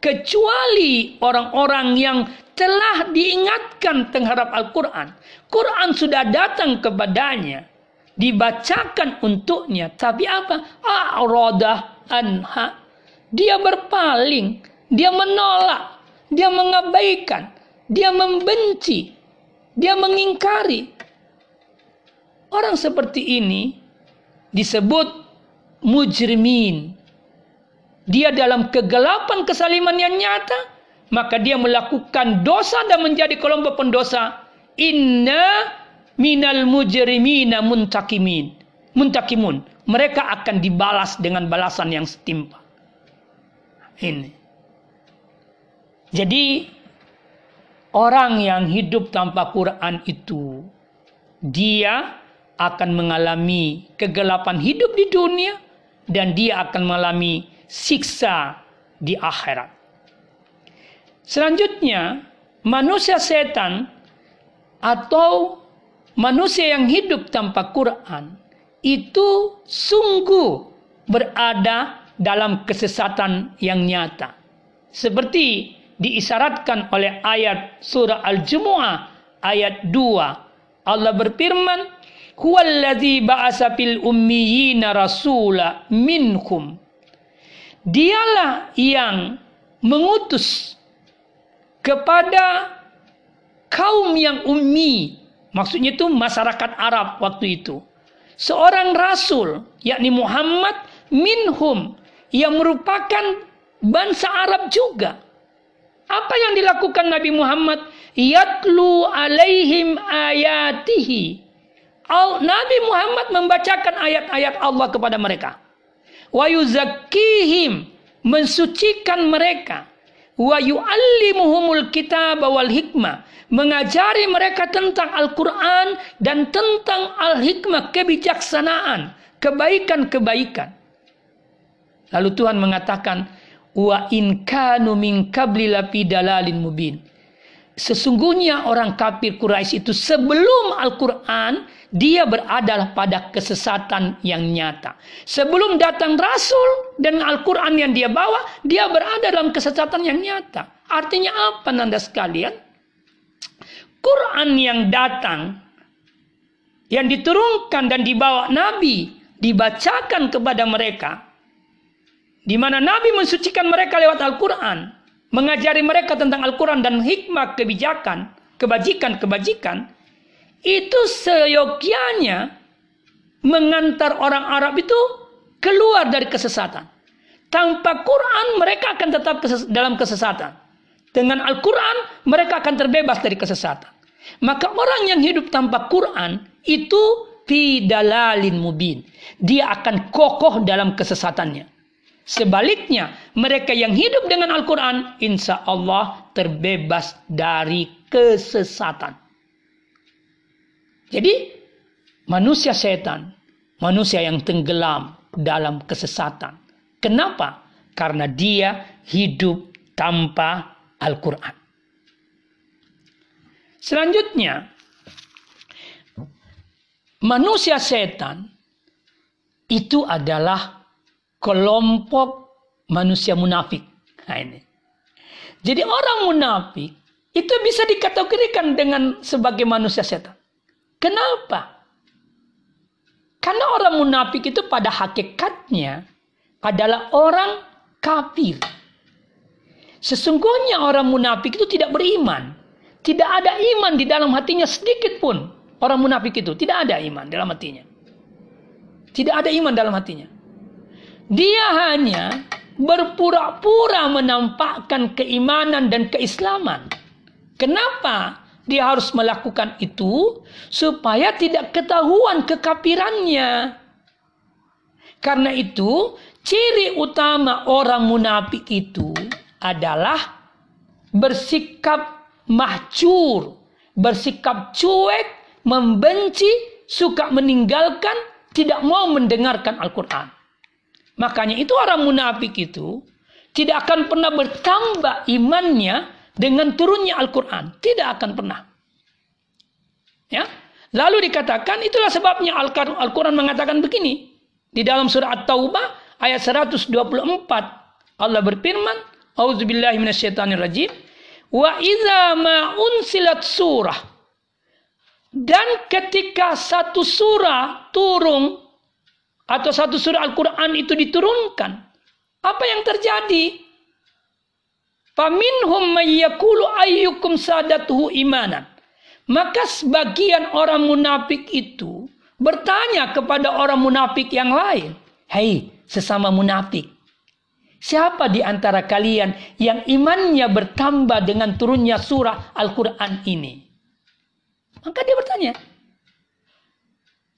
Speaker 1: kecuali orang-orang yang telah diingatkan terhadap Al-Quran. Quran sudah datang kepadanya, dibacakan untuknya, tapi apa? A'radah anha. Dia berpaling, dia menolak, dia mengabaikan, dia membenci, dia mengingkari. Orang seperti ini disebut mujrimin. Dia dalam kegelapan kesaliman yang nyata, maka dia melakukan dosa dan menjadi kelompok pendosa. Inna minal mujrimina muntakimin. Muntakimun. Mereka akan dibalas dengan balasan yang setimpal. Ini. Jadi orang yang hidup tanpa Quran itu dia akan mengalami kegelapan hidup di dunia dan dia akan mengalami siksa di akhirat. Selanjutnya, manusia setan atau manusia yang hidup tanpa Quran itu sungguh berada dalam kesesatan yang nyata. Seperti diisyaratkan oleh ayat surah Al-Jumu'ah ayat 2. Allah berfirman, huwallazi ba'asa fil ummiyina rasula minkum. Dialah yang mengutus kepada kaum yang ummi. Maksudnya itu masyarakat Arab waktu itu. Seorang rasul, yakni Muhammad minhum, yang merupakan bangsa Arab juga. Apa yang dilakukan Nabi Muhammad? Yatlu alaihim ayatihi Nabi Muhammad membacakan ayat-ayat Allah kepada mereka. Wa yuzakkihim mensucikan mereka. Wa yu'allimuhumul kitab wal hikmah mengajari mereka tentang Al-Qur'an dan tentang al-hikmah kebijaksanaan, kebaikan-kebaikan. Lalu Tuhan mengatakan wa in kanu min qabli lafi dalalin mubin. Sesungguhnya orang kafir Quraisy itu sebelum Al-Qur'an dia berada pada kesesatan yang nyata. Sebelum datang Rasul dan Al-Quran yang dia bawa, dia berada dalam kesesatan yang nyata. Artinya apa nanda sekalian? Quran yang datang, yang diturunkan dan dibawa Nabi, dibacakan kepada mereka, di mana Nabi mensucikan mereka lewat Al-Quran, mengajari mereka tentang Al-Quran dan hikmah kebijakan, kebajikan-kebajikan, itu seyogianya mengantar orang Arab itu keluar dari kesesatan. Tanpa Quran mereka akan tetap dalam kesesatan. Dengan Al-Quran mereka akan terbebas dari kesesatan. Maka orang yang hidup tanpa Quran itu pidalalin mubin. Dia akan kokoh dalam kesesatannya. Sebaliknya, mereka yang hidup dengan Al-Quran, insya Allah terbebas dari kesesatan. Jadi manusia setan, manusia yang tenggelam dalam kesesatan. Kenapa? karena dia hidup tanpa Al-Quran. Selanjutnya, manusia setan itu adalah kelompok manusia munafik. Nah ini. Jadi orang munafik itu bisa dikategorikan dengan sebagai manusia setan. Kenapa? Karena orang munafik itu pada hakikatnya adalah orang kafir. Sesungguhnya orang munafik itu tidak beriman. Tidak ada iman di dalam hatinya sedikit pun. Orang munafik itu tidak ada iman dalam hatinya. Tidak ada iman dalam hatinya. Dia hanya berpura-pura menampakkan keimanan dan keislaman. Kenapa dia harus melakukan itu? Supaya tidak ketahuan kekafirannya. Karena itu, ciri utama orang munafik itu adalah bersikap mahcur, bersikap cuek, membenci, suka meninggalkan, tidak mau mendengarkan Al-Quran. Makanya itu orang munafik itu tidak akan pernah bertambah imannya dengan turunnya Al-Quran. Tidak akan pernah. Ya. Lalu dikatakan itulah sebabnya Al-Quran mengatakan begini. Di dalam surah At-Taubah ayat 124 Allah berfirman, "Auzubillahi minasyaitonirrajim." Wa idza ma unsilat surah dan ketika satu surah turun atau satu surah Al-Quran itu diturunkan, apa yang terjadi? Faminhum mayyakulu ayyukum sadatuhu imanan. Maka sebagian orang munafik itu bertanya kepada orang munafik yang lain. Hei, sesama munafik. Siapa di antara kalian yang imannya bertambah dengan turunnya surah Al-Quran ini? Maka dia bertanya.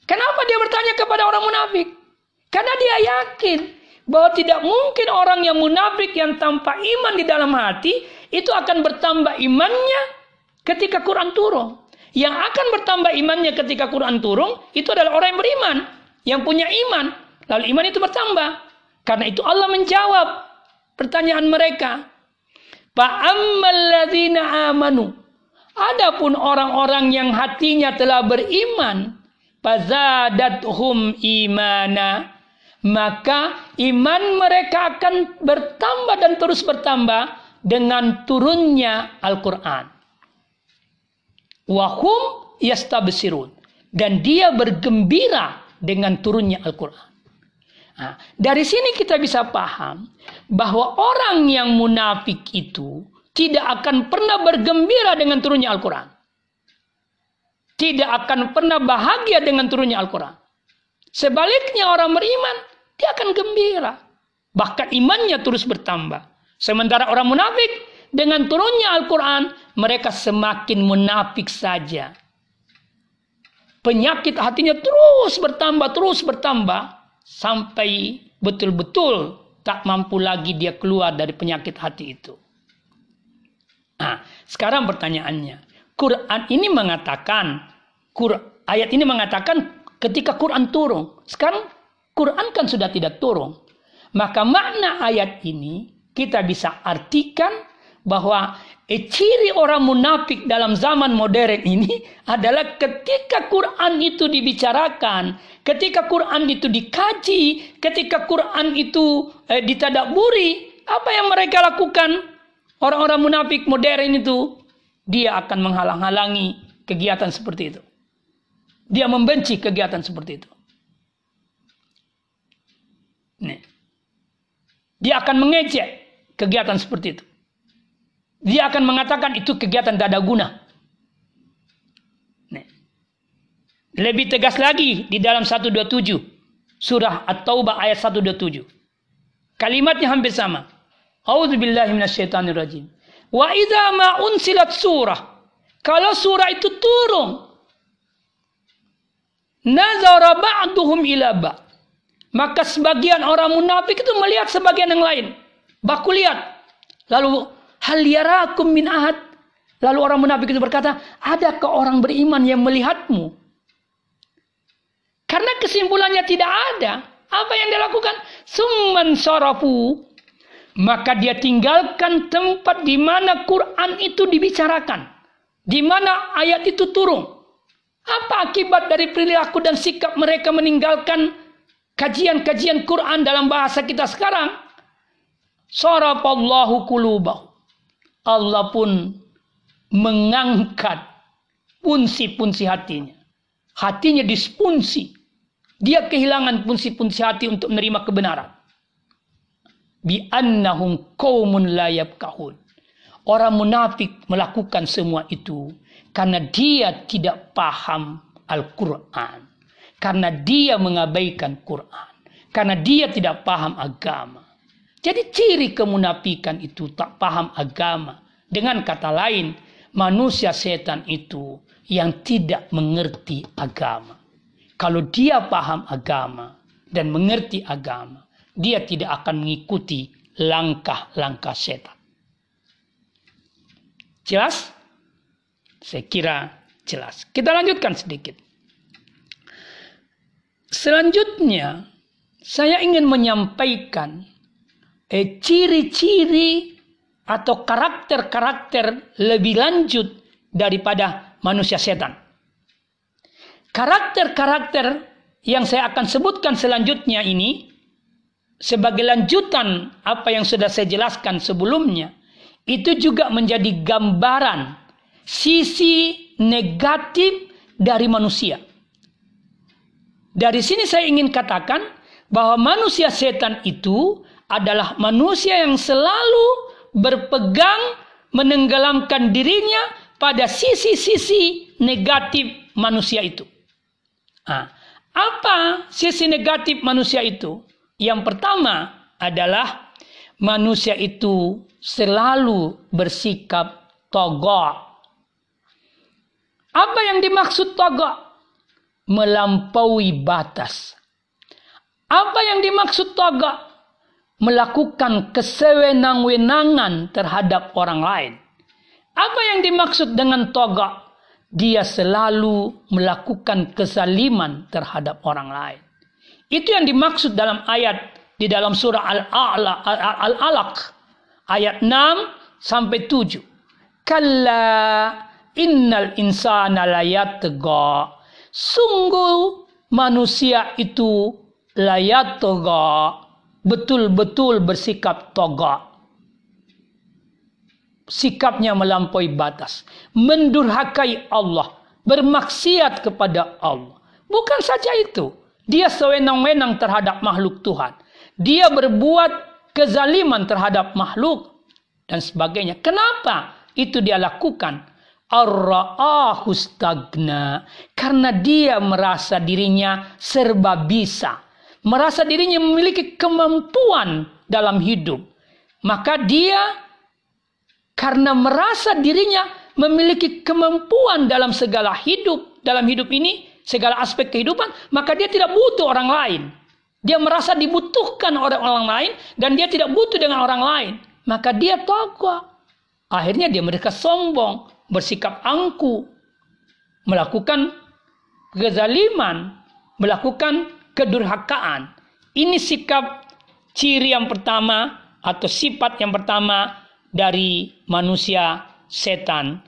Speaker 1: Kenapa dia bertanya kepada orang munafik? Karena dia yakin bahwa tidak mungkin orang yang munafik yang tanpa iman di dalam hati itu akan bertambah imannya ketika Quran turun. Yang akan bertambah imannya ketika Quran turun itu adalah orang yang beriman, yang punya iman. Lalu iman itu bertambah. Karena itu Allah menjawab pertanyaan mereka. Fa'ammalladzina amanu. Adapun orang-orang yang hatinya telah beriman, fazadathum imana. Maka iman mereka akan bertambah dan terus bertambah dengan turunnya Al-Quran. Wahum yastabsirun. Dan dia bergembira dengan turunnya Al-Quran. Nah, dari sini kita bisa paham bahwa orang yang munafik itu tidak akan pernah bergembira dengan turunnya Al-Quran. Tidak akan pernah bahagia dengan turunnya Al-Quran. Sebaliknya orang beriman, dia akan gembira. Bahkan imannya terus bertambah. Sementara orang munafik, dengan turunnya Al-Quran, mereka semakin munafik saja. Penyakit hatinya terus bertambah, terus bertambah sampai betul-betul tak mampu lagi dia keluar dari penyakit hati itu. Nah, sekarang pertanyaannya, Quran ini mengatakan, ayat ini mengatakan ketika Quran turun. Sekarang Quran kan sudah tidak turun. Maka makna ayat ini kita bisa artikan bahwa eh, ciri orang munafik dalam zaman modern ini adalah ketika Quran itu dibicarakan, ketika Quran itu dikaji, ketika Quran itu eh, ditadaburi, apa yang mereka lakukan? Orang-orang munafik modern itu dia akan menghalang-halangi kegiatan seperti itu. Dia membenci kegiatan seperti itu. Nih. Dia akan mengejek kegiatan seperti itu. Dia akan mengatakan itu kegiatan tidak ada guna. Nih. Lebih tegas lagi di dalam 127 surah At-Taubah ayat 127. Kalimatnya hampir sama. A'udzubillahi minasyaitonirrajim. Wa idza ma unsilat surah. Kalau surah itu turun. Nazara ba'duhum ila ba'. Maka sebagian orang munafik itu melihat sebagian yang lain. Baku lihat. Lalu Hal yarakum min ahad. Lalu orang munafik itu berkata, adakah orang beriman yang melihatmu? Karena kesimpulannya tidak ada. Apa yang dia lakukan? Summan sarafu. maka dia tinggalkan tempat di mana Quran itu dibicarakan, di mana ayat itu turun. Apa akibat dari perilaku dan sikap mereka meninggalkan kajian-kajian Quran dalam bahasa kita sekarang? Sarafallahu kulubahu. Allah pun mengangkat punsi-punsi hatinya. Hatinya dispunsi. Dia kehilangan punsi-punsi hati untuk menerima kebenaran bi annahum qaumun la yafqahun. Orang munafik melakukan semua itu karena dia tidak paham Al-Qur'an. Karena dia mengabaikan Quran. Karena dia tidak paham agama. Jadi ciri kemunafikan itu tak paham agama. Dengan kata lain, manusia setan itu yang tidak mengerti agama. Kalau dia paham agama dan mengerti agama, dia tidak akan mengikuti langkah-langkah setan. Jelas? Saya kira jelas. Kita lanjutkan sedikit. Selanjutnya, saya ingin menyampaikan eh, ciri-ciri atau karakter-karakter lebih lanjut daripada manusia setan. Karakter-karakter yang saya akan sebutkan selanjutnya ini sebagai lanjutan apa yang sudah saya jelaskan sebelumnya, itu juga menjadi gambaran sisi negatif dari manusia. Dari sini saya ingin katakan bahwa manusia setan itu adalah manusia yang selalu berpegang menenggelamkan dirinya pada sisi-sisi negatif manusia itu. Nah, apa sisi negatif manusia itu? Yang pertama adalah manusia itu selalu bersikap togok. Apa yang dimaksud togok? Melampaui batas. Apa yang dimaksud togok? Melakukan kesewenang-wenangan terhadap orang lain. Apa yang dimaksud dengan togok? Dia selalu melakukan kezaliman terhadap orang lain. Itu yang dimaksud dalam ayat di dalam surah Al-Alaq ayat 6 sampai 7. Kalla innal insana layatga. Sungguh manusia itu layatga. Betul-betul bersikap toga. Sikapnya melampaui batas. Mendurhakai Allah. Bermaksiat kepada Allah. Bukan saja itu dia sewenang-wenang terhadap makhluk Tuhan. Dia berbuat kezaliman terhadap makhluk dan sebagainya. Kenapa itu dia lakukan? Ar stagna. Karena dia merasa dirinya serba bisa. Merasa dirinya memiliki kemampuan dalam hidup. Maka dia karena merasa dirinya memiliki kemampuan dalam segala hidup, dalam hidup ini, segala aspek kehidupan, maka dia tidak butuh orang lain. Dia merasa dibutuhkan oleh orang lain dan dia tidak butuh dengan orang lain. Maka dia takwa. Akhirnya dia mereka sombong, bersikap angku, melakukan kezaliman, melakukan kedurhakaan. Ini sikap ciri yang pertama atau sifat yang pertama dari manusia setan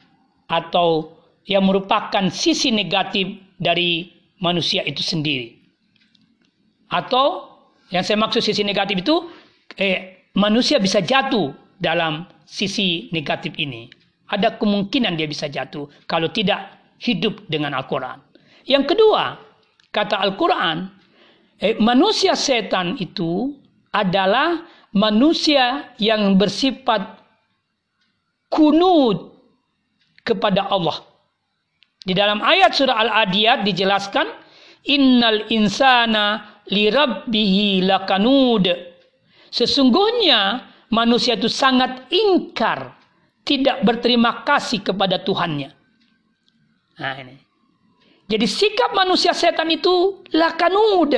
Speaker 1: atau yang merupakan sisi negatif dari manusia itu sendiri. Atau yang saya maksud sisi negatif itu eh, manusia bisa jatuh dalam sisi negatif ini. Ada kemungkinan dia bisa jatuh kalau tidak hidup dengan Al-Quran. Yang kedua, kata Al-Quran, eh, manusia setan itu adalah manusia yang bersifat kunud kepada Allah. Di dalam ayat surah Al-Adiyat dijelaskan innal insana lirabbihi lakanud. Sesungguhnya manusia itu sangat ingkar, tidak berterima kasih kepada Tuhannya. Nah ini. Jadi sikap manusia setan itu lakanud.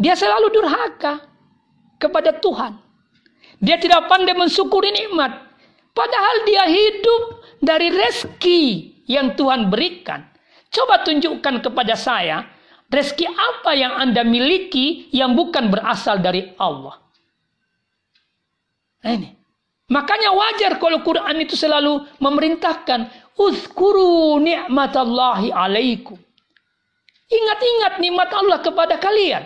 Speaker 1: Dia selalu durhaka kepada Tuhan. Dia tidak pandai mensyukuri nikmat. Padahal dia hidup dari rezeki yang Tuhan berikan. Coba tunjukkan kepada saya rezeki apa yang Anda miliki yang bukan berasal dari Allah. Nah, ini. Makanya wajar kalau Quran itu selalu memerintahkan uzkuru ni'matallahi alaikum. Ingat-ingat nikmat Allah kepada kalian.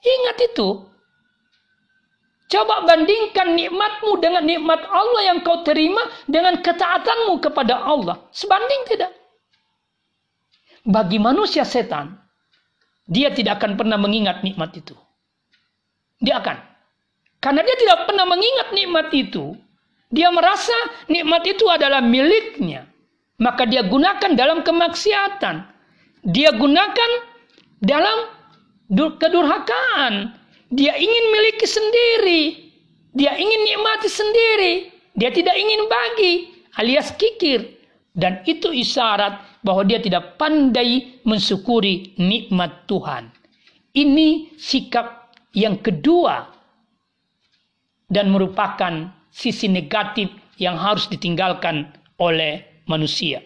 Speaker 1: Ingat itu. Coba bandingkan nikmatmu dengan nikmat Allah yang kau terima dengan ketaatanmu kepada Allah. Sebanding tidak. Bagi manusia setan, dia tidak akan pernah mengingat nikmat itu. Dia akan. Karena dia tidak pernah mengingat nikmat itu. Dia merasa nikmat itu adalah miliknya. Maka dia gunakan dalam kemaksiatan. Dia gunakan dalam kedurhakaan. Dia ingin miliki sendiri. Dia ingin nikmati sendiri. Dia tidak ingin bagi alias kikir. Dan itu isyarat bahwa dia tidak pandai mensyukuri nikmat Tuhan. Ini sikap yang kedua dan merupakan sisi negatif yang harus ditinggalkan oleh manusia.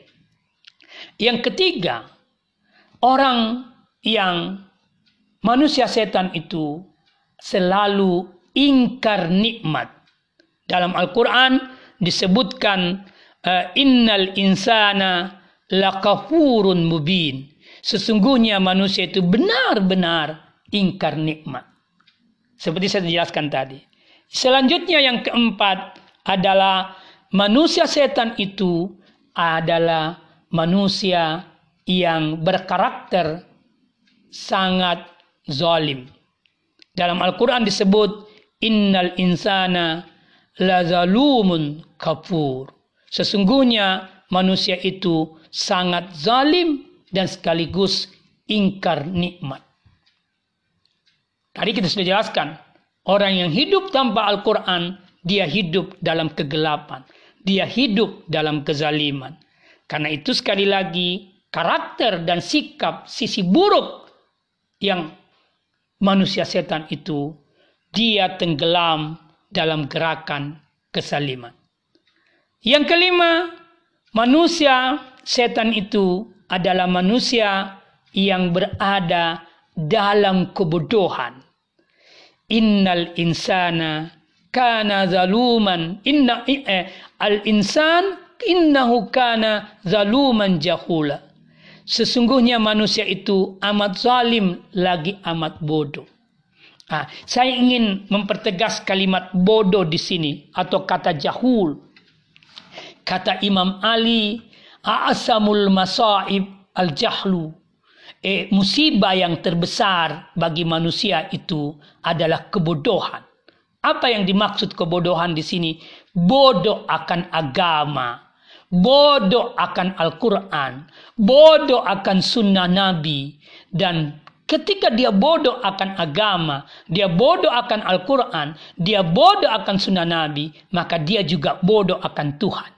Speaker 1: Yang ketiga, orang yang Manusia setan itu selalu ingkar nikmat. Dalam Al-Quran disebutkan uh, innal insana lakafurun mubin. Sesungguhnya manusia itu benar-benar ingkar nikmat. Seperti saya jelaskan tadi. Selanjutnya yang keempat adalah manusia setan itu adalah manusia yang berkarakter sangat zalim. Dalam Al-Quran disebut innal insana lazalumun kafur. Sesungguhnya manusia itu sangat zalim dan sekaligus ingkar nikmat. Tadi kita sudah jelaskan, orang yang hidup tanpa Al-Quran, dia hidup dalam kegelapan. Dia hidup dalam kezaliman. Karena itu sekali lagi, karakter dan sikap sisi buruk yang manusia setan itu dia tenggelam dalam gerakan kesaliman. Yang kelima, manusia setan itu adalah manusia yang berada dalam kebodohan. Innal insana kana zaluman inna eh, al insan innahu kana zaluman jahula Sesungguhnya manusia itu amat zalim lagi amat bodoh. Nah, saya ingin mempertegas kalimat bodoh di sini atau kata jahul. Kata Imam Ali, a'asamul masaib al-jahlu. Eh, musibah yang terbesar bagi manusia itu adalah kebodohan. Apa yang dimaksud kebodohan di sini? Bodoh akan agama bodoh akan Al-Quran, bodoh akan sunnah Nabi, dan ketika dia bodoh akan agama, dia bodoh akan Al-Quran, dia bodoh akan sunnah Nabi, maka dia juga bodoh akan Tuhan.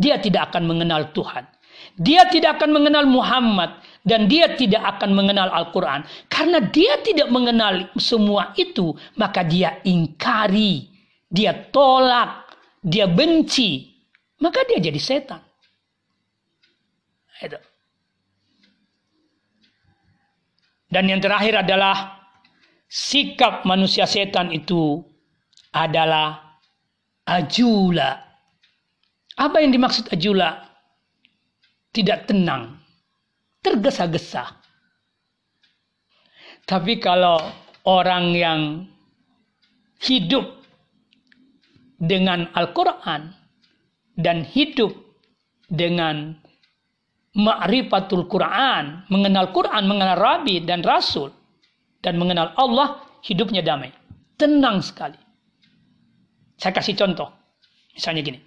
Speaker 1: Dia tidak akan mengenal Tuhan. Dia tidak akan mengenal Muhammad dan dia tidak akan mengenal Al-Quran. Karena dia tidak mengenal semua itu, maka dia ingkari, dia tolak, dia benci, maka dia jadi setan. Dan yang terakhir adalah sikap manusia setan itu adalah ajula. Apa yang dimaksud ajula? Tidak tenang, tergesa-gesa. Tapi kalau orang yang hidup dengan Al-Quran, dan hidup dengan ma'rifatul Quran, mengenal Quran, mengenal Rabi dan Rasul, dan mengenal Allah, hidupnya damai. Tenang sekali. Saya kasih contoh. Misalnya gini.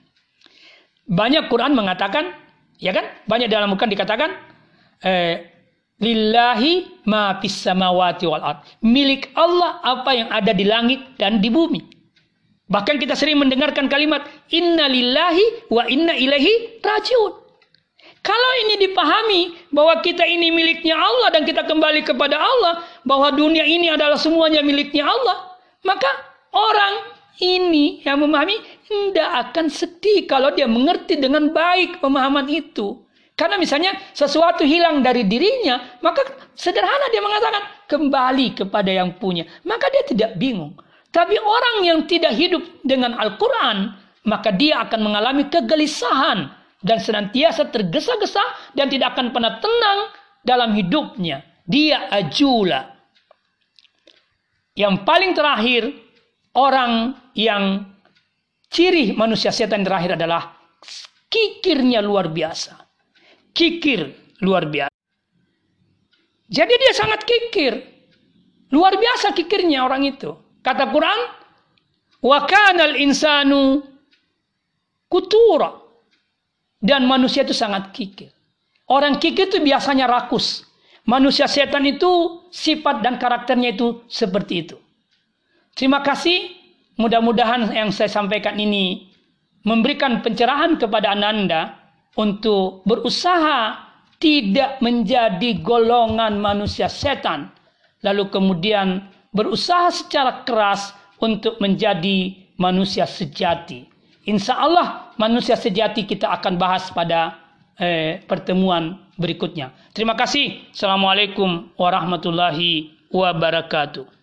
Speaker 1: Banyak Quran mengatakan, ya kan? Banyak dalam Quran dikatakan, eh, Lillahi ma fis samawati wal ard. Milik Allah apa yang ada di langit dan di bumi. Bahkan kita sering mendengarkan kalimat Inna lillahi wa inna ilaihi rajiun. Kalau ini dipahami bahwa kita ini miliknya Allah dan kita kembali kepada Allah, bahwa dunia ini adalah semuanya miliknya Allah, maka orang ini yang memahami tidak akan sedih kalau dia mengerti dengan baik pemahaman itu. Karena misalnya sesuatu hilang dari dirinya, maka sederhana dia mengatakan kembali kepada yang punya. Maka dia tidak bingung. Tapi orang yang tidak hidup dengan Al-Quran, maka dia akan mengalami kegelisahan dan senantiasa tergesa-gesa dan tidak akan pernah tenang dalam hidupnya. Dia ajula. Yang paling terakhir, orang yang ciri manusia setan terakhir adalah kikirnya luar biasa. Kikir luar biasa. Jadi dia sangat kikir. Luar biasa kikirnya orang itu. Kata Quran, wa kanal insanu kutura. Dan manusia itu sangat kikir. Orang kikir itu biasanya rakus. Manusia setan itu sifat dan karakternya itu seperti itu. Terima kasih. Mudah-mudahan yang saya sampaikan ini memberikan pencerahan kepada Ananda untuk berusaha tidak menjadi golongan manusia setan. Lalu kemudian berusaha secara keras untuk menjadi manusia sejati. Insya Allah manusia sejati kita akan bahas pada eh, pertemuan berikutnya. Terima kasih. Assalamualaikum warahmatullahi wabarakatuh.